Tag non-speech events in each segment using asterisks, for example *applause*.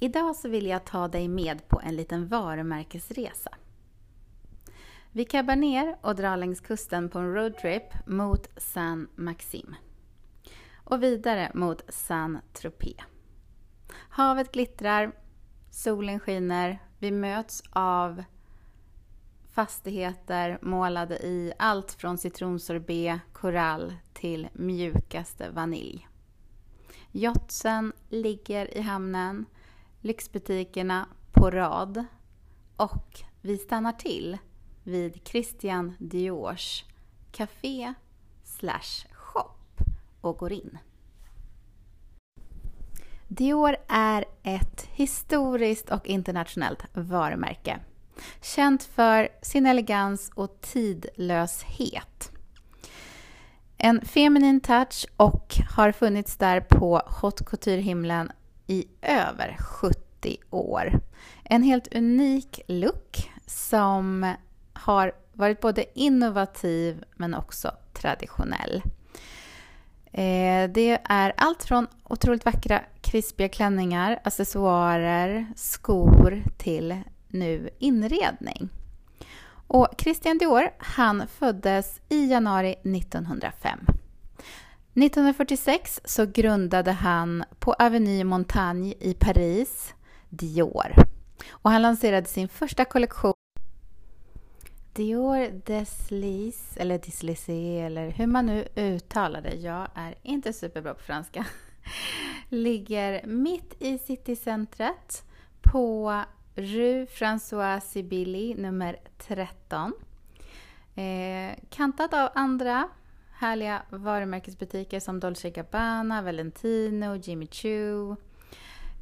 Idag så vill jag ta dig med på en liten varumärkesresa. Vi kabbar ner och drar längs kusten på en roadtrip mot Saint Maxim och vidare mot Saint-Tropez. Havet glittrar, solen skiner, vi möts av fastigheter målade i allt från citronsorbet, korall till mjukaste vanilj. Jotsen ligger i hamnen, lyxbutikerna på rad och vi stannar till vid Christian Diors café slash shop och går in. Dior är ett historiskt och internationellt varumärke. Känt för sin elegans och tidlöshet. En feminin touch och har funnits där på haute couture-himlen i över 70 år. En helt unik look som har varit både innovativ men också traditionell. Eh, det är allt från otroligt vackra krispiga klänningar, accessoarer, skor till nu inredning. Och Christian Dior, han föddes i januari 1905. 1946 så grundade han på Avenue Montagne i Paris Dior. Och han lanserade sin första kollektion Dior Deslis, eller Dislisé, eller hur man nu uttalar det. Jag är inte superbra på franska. *laughs* Ligger mitt i citycentret på Rue François Sibylle nummer 13. Eh, kantat av andra härliga varumärkesbutiker som Dolce Gabbana, Valentino, Jimmy Choo.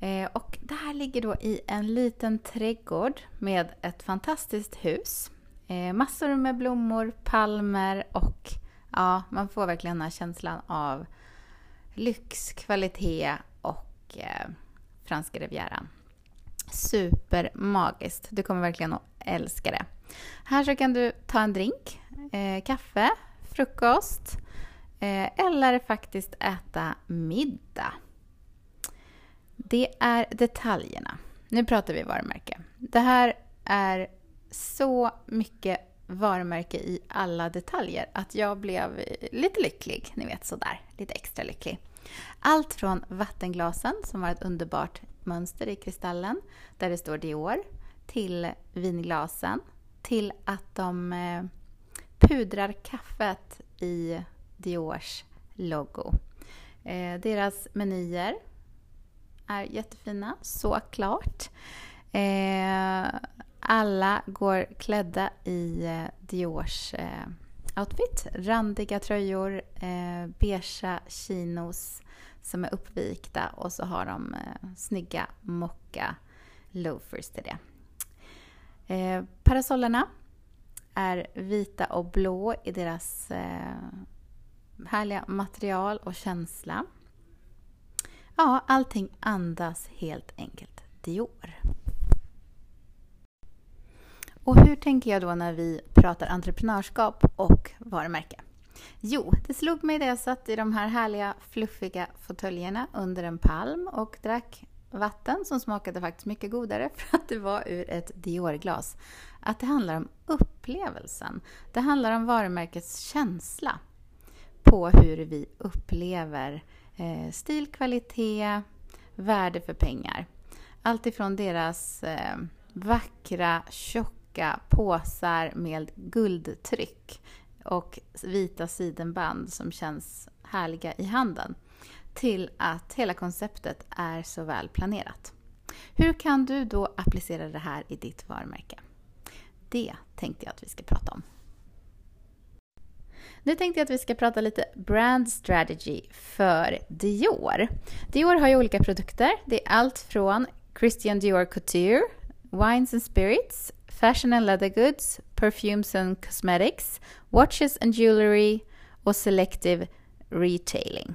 Eh, och det här ligger då i en liten trädgård med ett fantastiskt hus. Eh, massor med blommor, palmer och ja, man får verkligen den här känslan av lyx, kvalitet och eh, franska rivieran supermagiskt. Du kommer verkligen att älska det. Här så kan du ta en drink, eh, kaffe, frukost eh, eller faktiskt äta middag. Det är detaljerna. Nu pratar vi varumärke. Det här är så mycket varumärke i alla detaljer att jag blev lite lycklig, ni vet sådär, lite extra lycklig. Allt från vattenglasen som har ett underbart mönster i kristallen där det står Dior, till vinglasen, till att de eh, pudrar kaffet i Diors logo. Eh, deras menyer är jättefina, såklart. Eh, alla går klädda i eh, Diors eh, outfit. Randiga tröjor, eh, beiga chinos, som är uppvikta och så har de eh, snygga mocka loafers till det. Eh, parasollerna är vita och blå i deras eh, härliga material och känsla. Ja, allting andas helt enkelt Dior. Och hur tänker jag då när vi pratar entreprenörskap och varumärke? Jo, det slog mig när jag satt i de här härliga fluffiga fåtöljerna under en palm och drack vatten som smakade faktiskt mycket godare för att det var ur ett Dior-glas. Att det handlar om upplevelsen. Det handlar om varumärkets känsla på hur vi upplever eh, stil, kvalitet, värde för pengar. Allt ifrån deras eh, vackra, tjocka påsar med guldtryck och vita sidenband som känns härliga i handen till att hela konceptet är så väl planerat. Hur kan du då applicera det här i ditt varumärke? Det tänkte jag att vi ska prata om. Nu tänkte jag att vi ska prata lite brand strategy för Dior. Dior har ju olika produkter. Det är allt från Christian Dior Couture, Wines and Spirits, Fashion and Leather Goods, Perfumes and Cosmetics, Watches and Jewelry och Selective Retailing.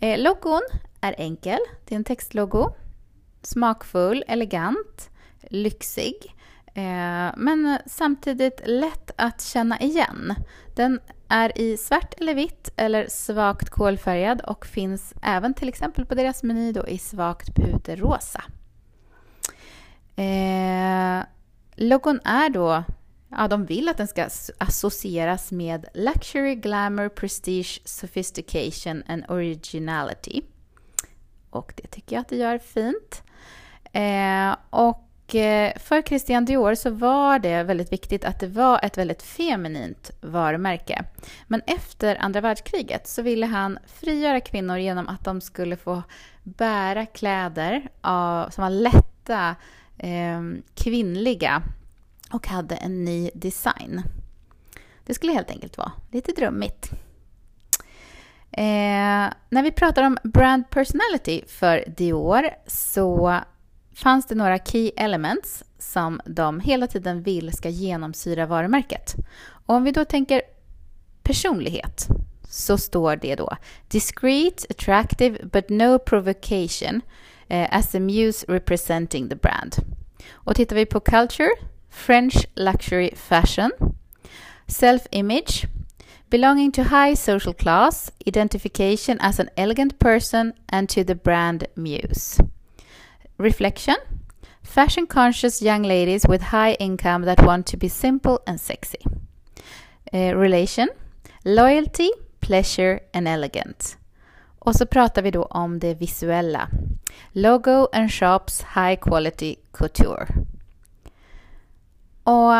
Eh, logon är enkel. Det är en textlogo. Smakfull, elegant, lyxig. Eh, men samtidigt lätt att känna igen. Den är i svart eller vitt eller svagt kolfärgad och finns även till exempel på deras meny då i svagt puderrosa. Eh, logon är då, ja de vill att den ska associeras med luxury, glamour, prestige, sophistication and originality. Och det tycker jag att det gör fint. Eh, och Eh, för Christian Dior så var det väldigt viktigt att det var ett väldigt feminint varumärke. Men efter andra världskriget så ville han frigöra kvinnor genom att de skulle få bära kläder som var lätta, eh, kvinnliga och hade en ny design. Det skulle helt enkelt vara lite drömmigt. Eh, när vi pratar om brand personality för Dior så fanns det några key elements som de hela tiden vill ska genomsyra varumärket. Och om vi då tänker personlighet så står det då discreet, attractive but no provocation eh, as the muse representing the brand. Och tittar vi på culture, French luxury fashion, self-image, belonging to high social class, identification as an elegant person and to the brand muse. Reflection Fashion conscious young ladies with high income that want to be simple and sexy. Eh, relation Loyalty, pleasure and elegant. Och så pratar vi då om det visuella. Logo and shops high quality couture. Och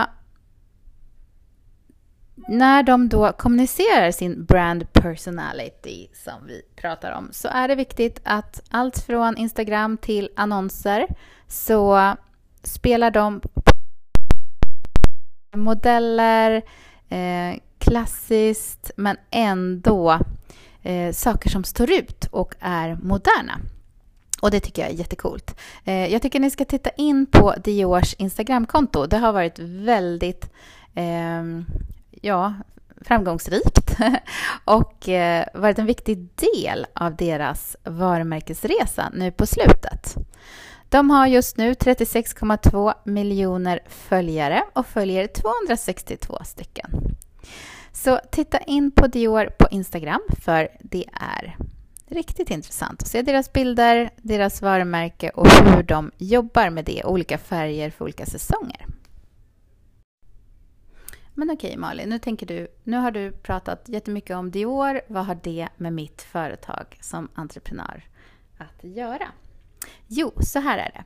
när de då kommunicerar sin brand personality som vi pratar om så är det viktigt att allt från Instagram till annonser så spelar de modeller, eh, klassiskt men ändå eh, saker som står ut och är moderna. Och det tycker jag är jättekult. Eh, jag tycker ni ska titta in på Diors Instagramkonto. Det har varit väldigt eh, ja, framgångsrikt *laughs* och eh, varit en viktig del av deras varumärkesresa nu på slutet. De har just nu 36,2 miljoner följare och följer 262 stycken. Så titta in på Dior på Instagram för det är riktigt intressant att se deras bilder, deras varumärke och hur de jobbar med det, olika färger för olika säsonger. Men okej Malin, nu tänker du, nu har du pratat jättemycket om Dior. Vad har det med mitt företag som entreprenör att göra? Jo, så här är det.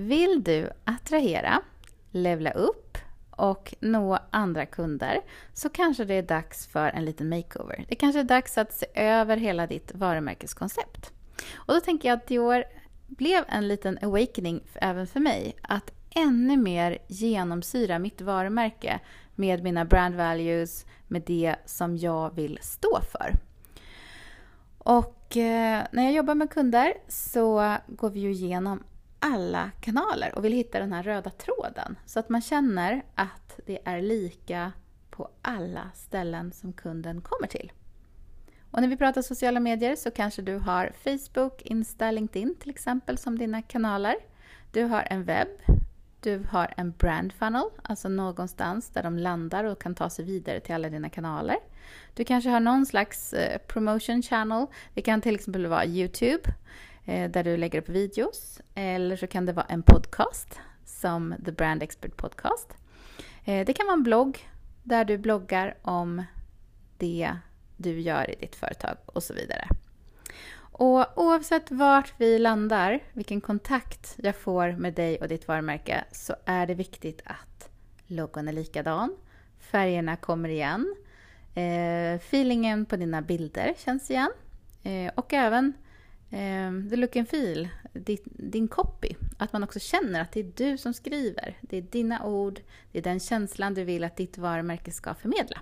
Vill du attrahera, levla upp och nå andra kunder så kanske det är dags för en liten makeover. Det kanske är dags att se över hela ditt varumärkeskoncept. Och då tänker jag att Dior blev en liten awakening även för mig. Att ännu mer genomsyra mitt varumärke med mina brand values, med det som jag vill stå för. Och eh, när jag jobbar med kunder så går vi ju igenom alla kanaler och vill hitta den här röda tråden så att man känner att det är lika på alla ställen som kunden kommer till. Och när vi pratar sociala medier så kanske du har Facebook, Insta, LinkedIn till exempel som dina kanaler. Du har en webb, du har en brand funnel, alltså någonstans där de landar och kan ta sig vidare till alla dina kanaler. Du kanske har någon slags eh, promotion channel. Det kan till exempel vara Youtube eh, där du lägger upp videos. Eller så kan det vara en podcast som The Brand Expert Podcast. Eh, det kan vara en blogg där du bloggar om det du gör i ditt företag och så vidare. Och oavsett vart vi landar, vilken kontakt jag får med dig och ditt varumärke, så är det viktigt att logon är likadan, färgerna kommer igen, eh, feelingen på dina bilder känns igen eh, och även eh, the look and feel, din, din copy. Att man också känner att det är du som skriver. Det är dina ord, det är den känslan du vill att ditt varumärke ska förmedla.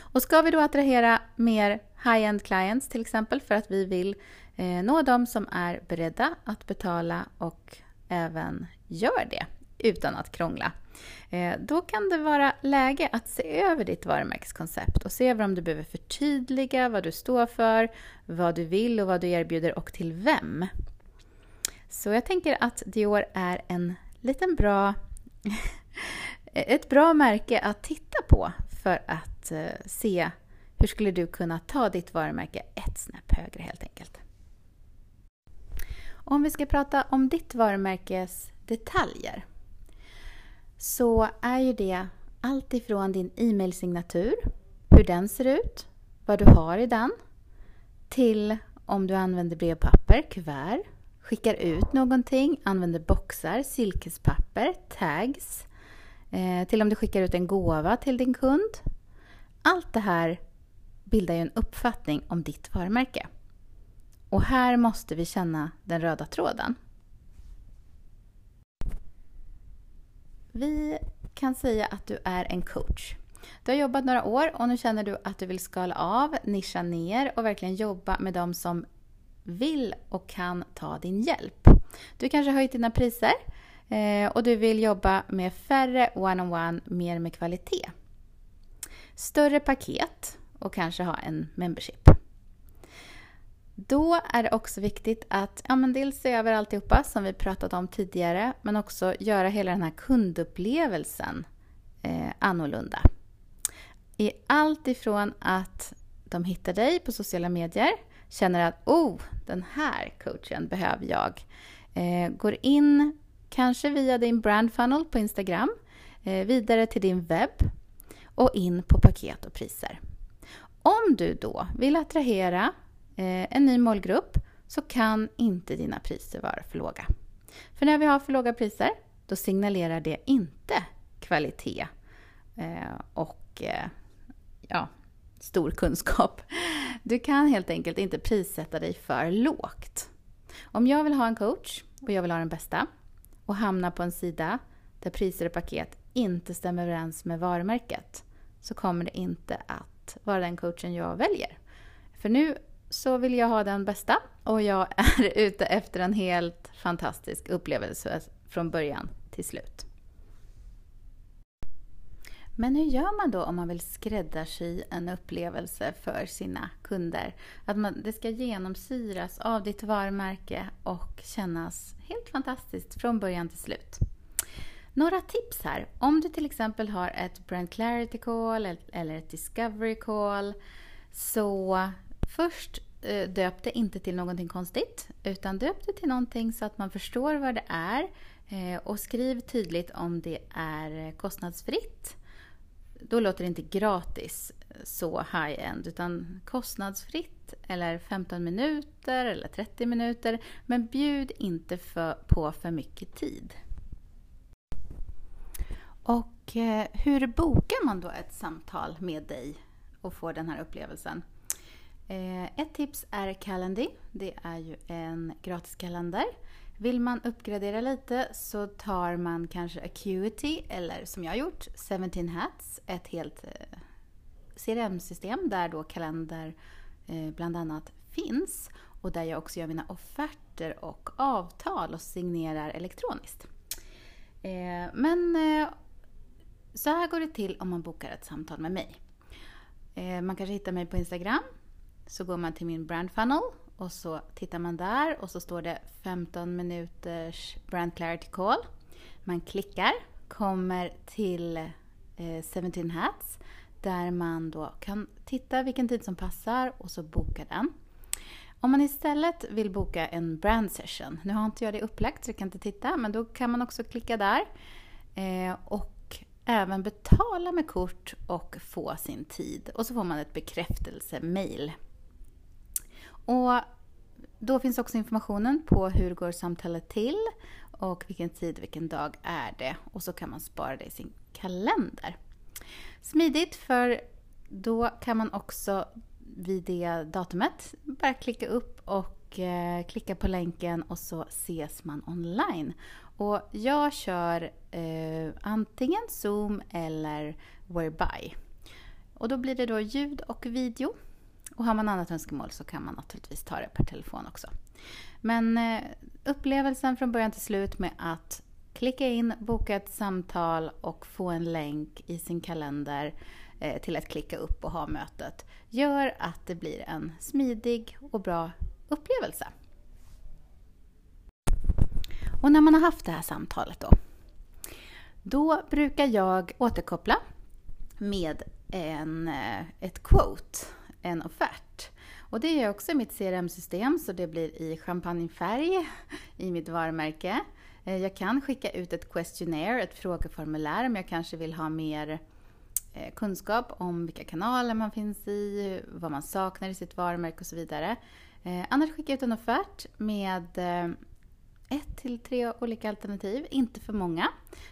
Och ska vi då attrahera mer high-end clients till exempel för att vi vill eh, nå de som är beredda att betala och även gör det utan att krångla. Eh, då kan det vara läge att se över ditt varumärkeskoncept och se över om du behöver förtydliga vad du står för, vad du vill och vad du erbjuder och till vem. Så jag tänker att Dior är en liten bra *laughs* ett bra märke att titta på för att eh, se hur skulle du kunna ta ditt varumärke ett snäpp högre helt enkelt. Om vi ska prata om ditt varumärkes detaljer så är ju det allt ifrån din e-mailsignatur, hur den ser ut, vad du har i den, till om du använder brevpapper, kuvert, skickar ut någonting, använder boxar, silkespapper, tags, eh, till om du skickar ut en gåva till din kund. Allt det här bildar ju en uppfattning om ditt varumärke. Och här måste vi känna den röda tråden. Vi kan säga att du är en coach. Du har jobbat några år och nu känner du att du vill skala av, nischa ner och verkligen jobba med de som vill och kan ta din hjälp. Du kanske har höjt dina priser eh, och du vill jobba med färre one-on-one, mer med kvalitet. Större paket och kanske ha en membership. Då är det också viktigt att ja, men dels se över alltihopa som vi pratat om tidigare men också göra hela den här kundupplevelsen eh, annorlunda. I allt ifrån att de hittar dig på sociala medier, känner att oh, den här coachen behöver jag. Eh, går in kanske via din brand funnel på Instagram, eh, vidare till din webb och in på paket och priser. Om du då vill attrahera eh, en ny målgrupp så kan inte dina priser vara för låga. För när vi har för låga priser, då signalerar det inte kvalitet eh, och eh, ja, stor kunskap. Du kan helt enkelt inte prissätta dig för lågt. Om jag vill ha en coach och jag vill ha den bästa och hamna på en sida där priser och paket inte stämmer överens med varumärket så kommer det inte att vara den coachen jag väljer. För nu så vill jag ha den bästa och jag är *laughs* ute efter en helt fantastisk upplevelse från början till slut. Men hur gör man då om man vill skräddarsy en upplevelse för sina kunder? Att man, det ska genomsyras av ditt varumärke och kännas helt fantastiskt från början till slut. Några tips här. Om du till exempel har ett Brand Clarity Call eller ett Discovery Call så Först eh, döp det inte till någonting konstigt, utan döp det till någonting så att man förstår vad det är eh, och skriv tydligt om det är kostnadsfritt. Då låter det inte gratis eh, så high-end, utan kostnadsfritt eller 15 minuter eller 30 minuter. Men bjud inte för, på för mycket tid. Och eh, hur bokar man då ett samtal med dig och får den här upplevelsen? Eh, ett tips är Calendly. Det är ju en gratiskalender. Vill man uppgradera lite så tar man kanske Acuity eller som jag har gjort, 17 Hats, ett helt eh, CRM-system där då kalender bland annat finns och där jag också gör mina offerter och avtal och signerar elektroniskt. Men så här går det till om man bokar ett samtal med mig. Eh, man kanske hittar mig på Instagram så går man till min brand funnel och så tittar man där och så står det 15 minuters brand clarity call. Man klickar, kommer till eh, 17 hats där man då kan titta vilken tid som passar och så boka den. Om man istället vill boka en brand session, nu har inte jag det upplagt så jag kan inte titta, men då kan man också klicka där eh, och även betala med kort och få sin tid. Och så får man ett bekräftelsemail och då finns också informationen på hur går samtalet till och vilken tid, vilken dag är det. Och så kan man spara det i sin kalender. Smidigt för då kan man också vid det datumet bara klicka upp och eh, klicka på länken och så ses man online. Och jag kör eh, antingen Zoom eller Whereby. Och då blir det då ljud och video. Och har man annat önskemål så kan man naturligtvis ta det per telefon också. Men eh, upplevelsen från början till slut med att klicka in, boka ett samtal och få en länk i sin kalender eh, till att klicka upp och ha mötet gör att det blir en smidig och bra upplevelse. Och när man har haft det här samtalet då, då brukar jag återkoppla med en, eh, ett quote, en offert. Och det är också i mitt CRM-system så det blir i champagnefärg i mitt varumärke. Eh, jag kan skicka ut ett questionnaire, ett frågeformulär om jag kanske vill ha mer eh, kunskap om vilka kanaler man finns i, vad man saknar i sitt varumärke och så vidare. Annars skickar jag ut en offert med ett till tre olika alternativ, inte för många.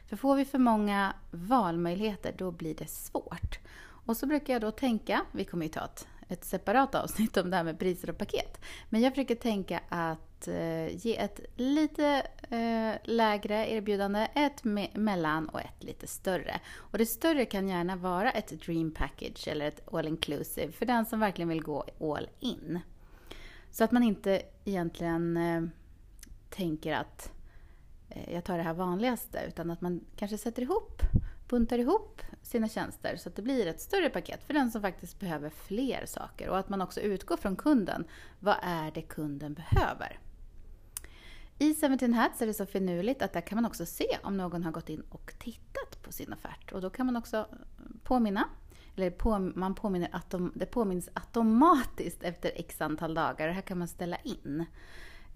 För får vi för många valmöjligheter då blir det svårt. Och så brukar jag då tänka, vi kommer ju ta ett, ett separat avsnitt om det här med priser och paket. Men jag försöker tänka att eh, ge ett lite eh, lägre erbjudande, ett me mellan och ett lite större. Och det större kan gärna vara ett dream package eller ett all inclusive för den som verkligen vill gå all in. Så att man inte egentligen eh, tänker att eh, jag tar det här vanligaste, utan att man kanske sätter ihop, buntar ihop sina tjänster så att det blir ett större paket för den som faktiskt behöver fler saker. Och att man också utgår från kunden. Vad är det kunden behöver? I 17 Hats är det så finurligt att där kan man också se om någon har gått in och tittat på sin offert. Och då kan man också påminna, eller på, man påminner atom, det påminns automatiskt efter x antal dagar. Det här kan man ställa in.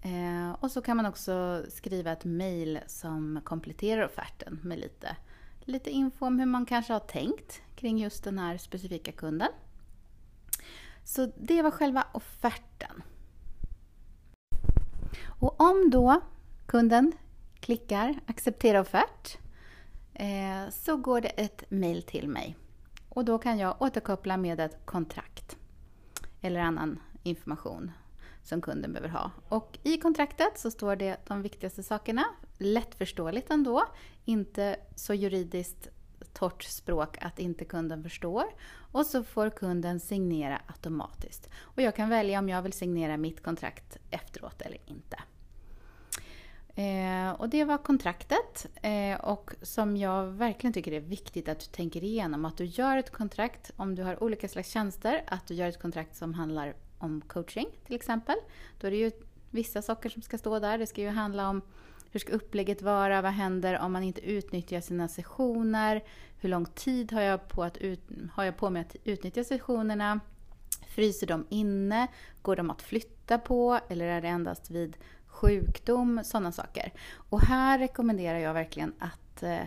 Eh, och så kan man också skriva ett mejl som kompletterar offerten med lite, lite info om hur man kanske har tänkt kring just den här specifika kunden. Så det var själva offerten. Och om då kunden klickar acceptera offert eh, så går det ett mejl till mig. Och då kan jag återkoppla med ett kontrakt eller annan information som kunden behöver ha. Och i kontraktet så står det de viktigaste sakerna, lättförståeligt ändå, inte så juridiskt torrt språk att inte kunden förstår. Och så får kunden signera automatiskt. Och jag kan välja om jag vill signera mitt kontrakt efteråt eller inte. Eh, och det var kontraktet. Eh, och som jag verkligen tycker är viktigt att du tänker igenom. Att du gör ett kontrakt, om du har olika slags tjänster, att du gör ett kontrakt som handlar om coaching till exempel. Då är det ju vissa saker som ska stå där. Det ska ju handla om hur ska upplägget vara? Vad händer om man inte utnyttjar sina sessioner? Hur lång tid har jag på, att ut, har jag på mig att utnyttja sessionerna? Fryser de inne? Går de att flytta på? Eller är det endast vid sjukdom? Sådana saker. Och här rekommenderar jag verkligen att eh,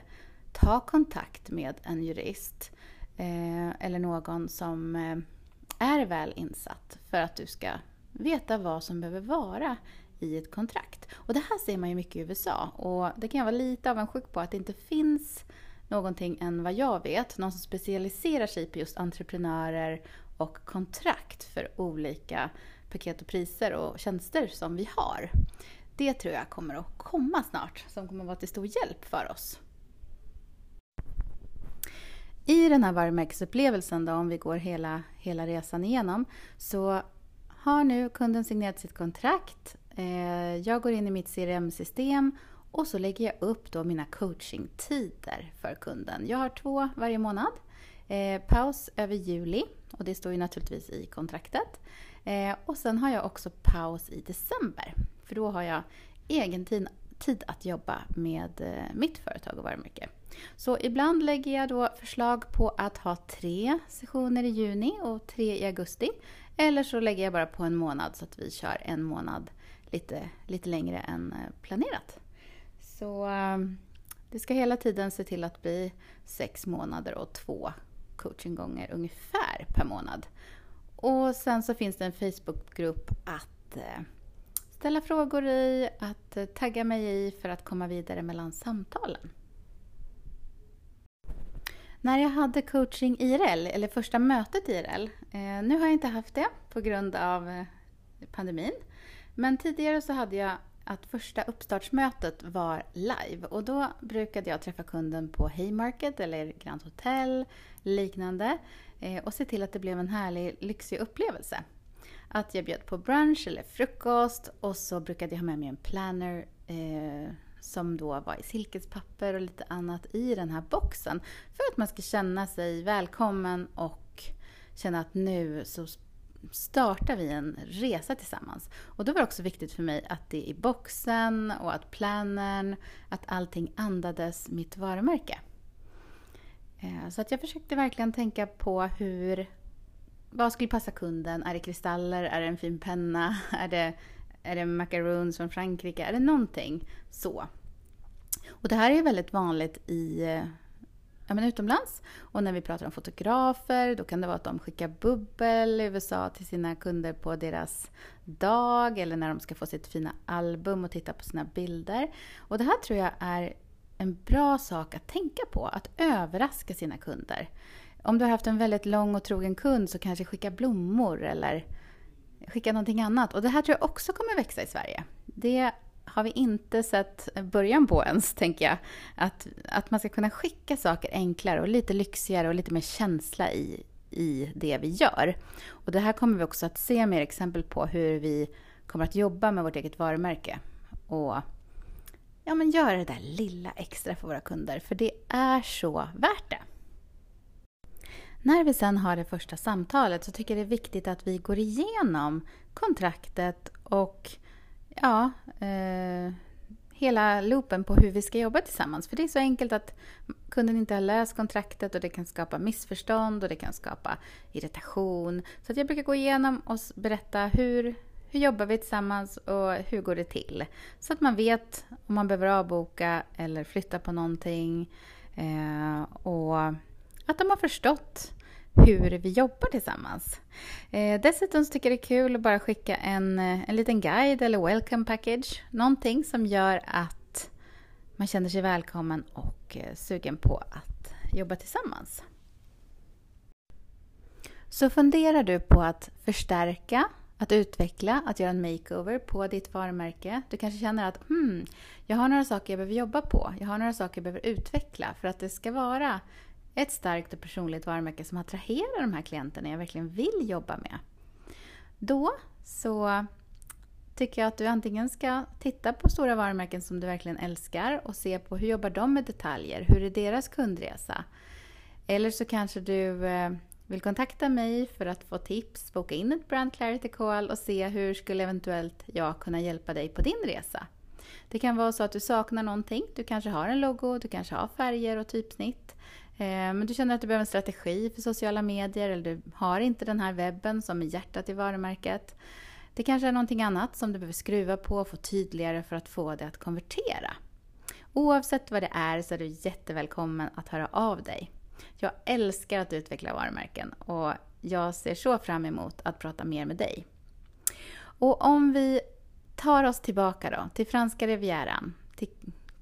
ta kontakt med en jurist eh, eller någon som eh, är väl insatt för att du ska veta vad som behöver vara i ett kontrakt. Och det här ser man ju mycket i USA och det kan jag vara lite avundsjuk på att det inte finns någonting än vad jag vet, någon som specialiserar sig på just entreprenörer och kontrakt för olika paket och priser och tjänster som vi har. Det tror jag kommer att komma snart, som kommer att vara till stor hjälp för oss. I den här varumärkesupplevelsen då, om vi går hela, hela resan igenom, så har nu kunden signerat sitt kontrakt. Eh, jag går in i mitt CRM-system och så lägger jag upp då mina coachingtider för kunden. Jag har två varje månad. Eh, paus över juli och det står ju naturligtvis i kontraktet. Eh, och sen har jag också paus i december. För då har jag egen tid, att jobba med eh, mitt företag och varumärke. Så ibland lägger jag då förslag på att ha tre sessioner i juni och tre i augusti. Eller så lägger jag bara på en månad så att vi kör en månad lite, lite längre än eh, planerat. Så eh, det ska hela tiden se till att bli sex månader och två coachinggånger ungefär per månad. Och sen så finns det en Facebookgrupp att eh, ställa frågor i, att eh, tagga mig i för att komma vidare mellan samtalen. När jag hade coaching IRL, eller första mötet IRL, eh, nu har jag inte haft det på grund av eh, pandemin, men tidigare så hade jag att första uppstartsmötet var live och då brukade jag träffa kunden på Haymarket eller Grand Hotel, liknande. och se till att det blev en härlig, lyxig upplevelse. Att jag bjöd på brunch eller frukost och så brukade jag ha med mig en planner eh, som då var i silkespapper och lite annat i den här boxen. För att man ska känna sig välkommen och känna att nu så startar vi en resa tillsammans. Och då var det också viktigt för mig att det i boxen och att planern, att allting andades mitt varumärke. Eh, så att jag försökte verkligen tänka på hur, vad skulle passa kunden? Är det kristaller? Är det en fin penna? *laughs* Är det, är det macarons från Frankrike? Är det någonting så? Och det här är väldigt vanligt i eh, ja, men utomlands. Och när vi pratar om fotografer, då kan det vara att de skickar bubbel i USA till sina kunder på deras dag eller när de ska få sitt fina album och titta på sina bilder. Och det här tror jag är en bra sak att tänka på, att överraska sina kunder. Om du har haft en väldigt lång och trogen kund så kanske skicka blommor eller skicka någonting annat. Och det här tror jag också kommer växa i Sverige. Det har vi inte sett början på ens, tänker jag. Att, att man ska kunna skicka saker enklare och lite lyxigare och lite mer känsla i, i det vi gör. Och det här kommer vi också att se mer exempel på hur vi kommer att jobba med vårt eget varumärke. Och ja, men göra det där lilla extra för våra kunder, för det är så värt det. När vi sen har det första samtalet så tycker jag det är viktigt att vi går igenom kontraktet och ja, eh, hela loopen på hur vi ska jobba tillsammans. För det är så enkelt att kunden inte har läst kontraktet och det kan skapa missförstånd och det kan skapa irritation. Så att jag brukar gå igenom och berätta hur, hur jobbar vi tillsammans och hur går det till? Så att man vet om man behöver avboka eller flytta på någonting. Eh, och att de har förstått hur vi jobbar tillsammans. Eh, dessutom så tycker jag det är kul att bara skicka en, eh, en liten guide eller welcome package. Någonting som gör att man känner sig välkommen och eh, sugen på att jobba tillsammans. Så funderar du på att förstärka, att utveckla, att göra en makeover på ditt varumärke. Du kanske känner att hmm, jag har några saker jag behöver jobba på. Jag har några saker jag behöver utveckla för att det ska vara ett starkt och personligt varumärke som attraherar de här klienterna jag verkligen vill jobba med. Då så tycker jag att du antingen ska titta på stora varumärken som du verkligen älskar och se på hur jobbar de med detaljer, hur är deras kundresa? Eller så kanske du eh, vill kontakta mig för att få tips, boka in ett Brand Clarity Call och se hur skulle eventuellt jag kunna hjälpa dig på din resa. Det kan vara så att du saknar någonting. Du kanske har en logo, du kanske har färger och typsnitt. Eh, men du känner att du behöver en strategi för sociala medier eller du har inte den här webben som är hjärtat i varumärket. Det kanske är någonting annat som du behöver skruva på och få tydligare för att få det att konvertera. Oavsett vad det är så är du jättevälkommen att höra av dig. Jag älskar att utveckla varumärken och jag ser så fram emot att prata mer med dig. Och om vi tar oss tillbaka då till franska rivieran, till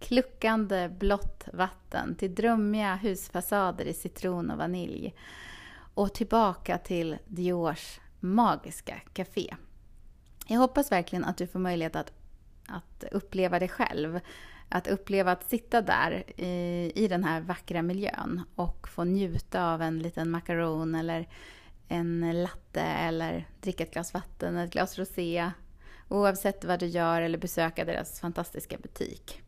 kluckande blått vatten till drömmiga husfasader i citron och vanilj och tillbaka till Diors magiska café. Jag hoppas verkligen att du får möjlighet att, att uppleva det själv. Att uppleva att sitta där i, i den här vackra miljön och få njuta av en liten macaron eller en latte eller dricka ett glas vatten, ett glas rosé. Oavsett vad du gör eller besöka deras fantastiska butik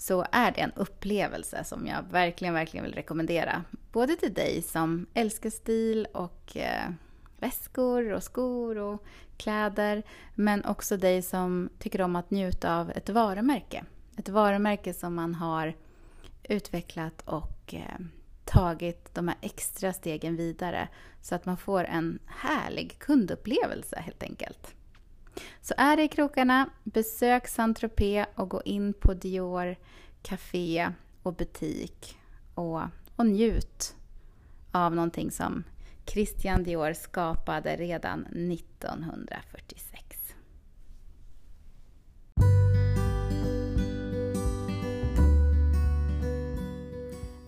så är det en upplevelse som jag verkligen, verkligen vill rekommendera. Både till dig som älskar stil och eh, väskor och skor och kläder, men också dig som tycker om att njuta av ett varumärke. Ett varumärke som man har utvecklat och eh, tagit de här extra stegen vidare så att man får en härlig kundupplevelse helt enkelt. Så är det i krokarna, besök Saint-Tropez och gå in på Dior café och butik och, och njut av någonting som Christian Dior skapade redan 1946.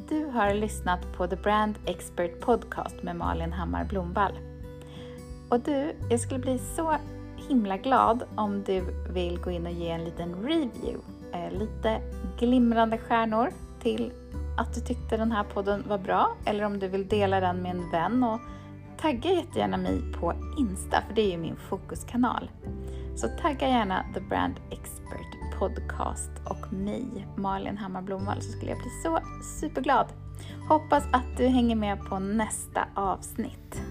Du har lyssnat på The Brand Expert Podcast med Malin Hammar Blomvall. Och du, jag skulle bli så himla glad om du vill gå in och ge en liten review. Eh, lite glimrande stjärnor till att du tyckte den här podden var bra eller om du vill dela den med en vän och tagga jättegärna mig på Insta för det är ju min fokuskanal. Så tagga gärna The Brand Expert Podcast och mig, Malin Hammar Blomvall, så skulle jag bli så superglad. Hoppas att du hänger med på nästa avsnitt.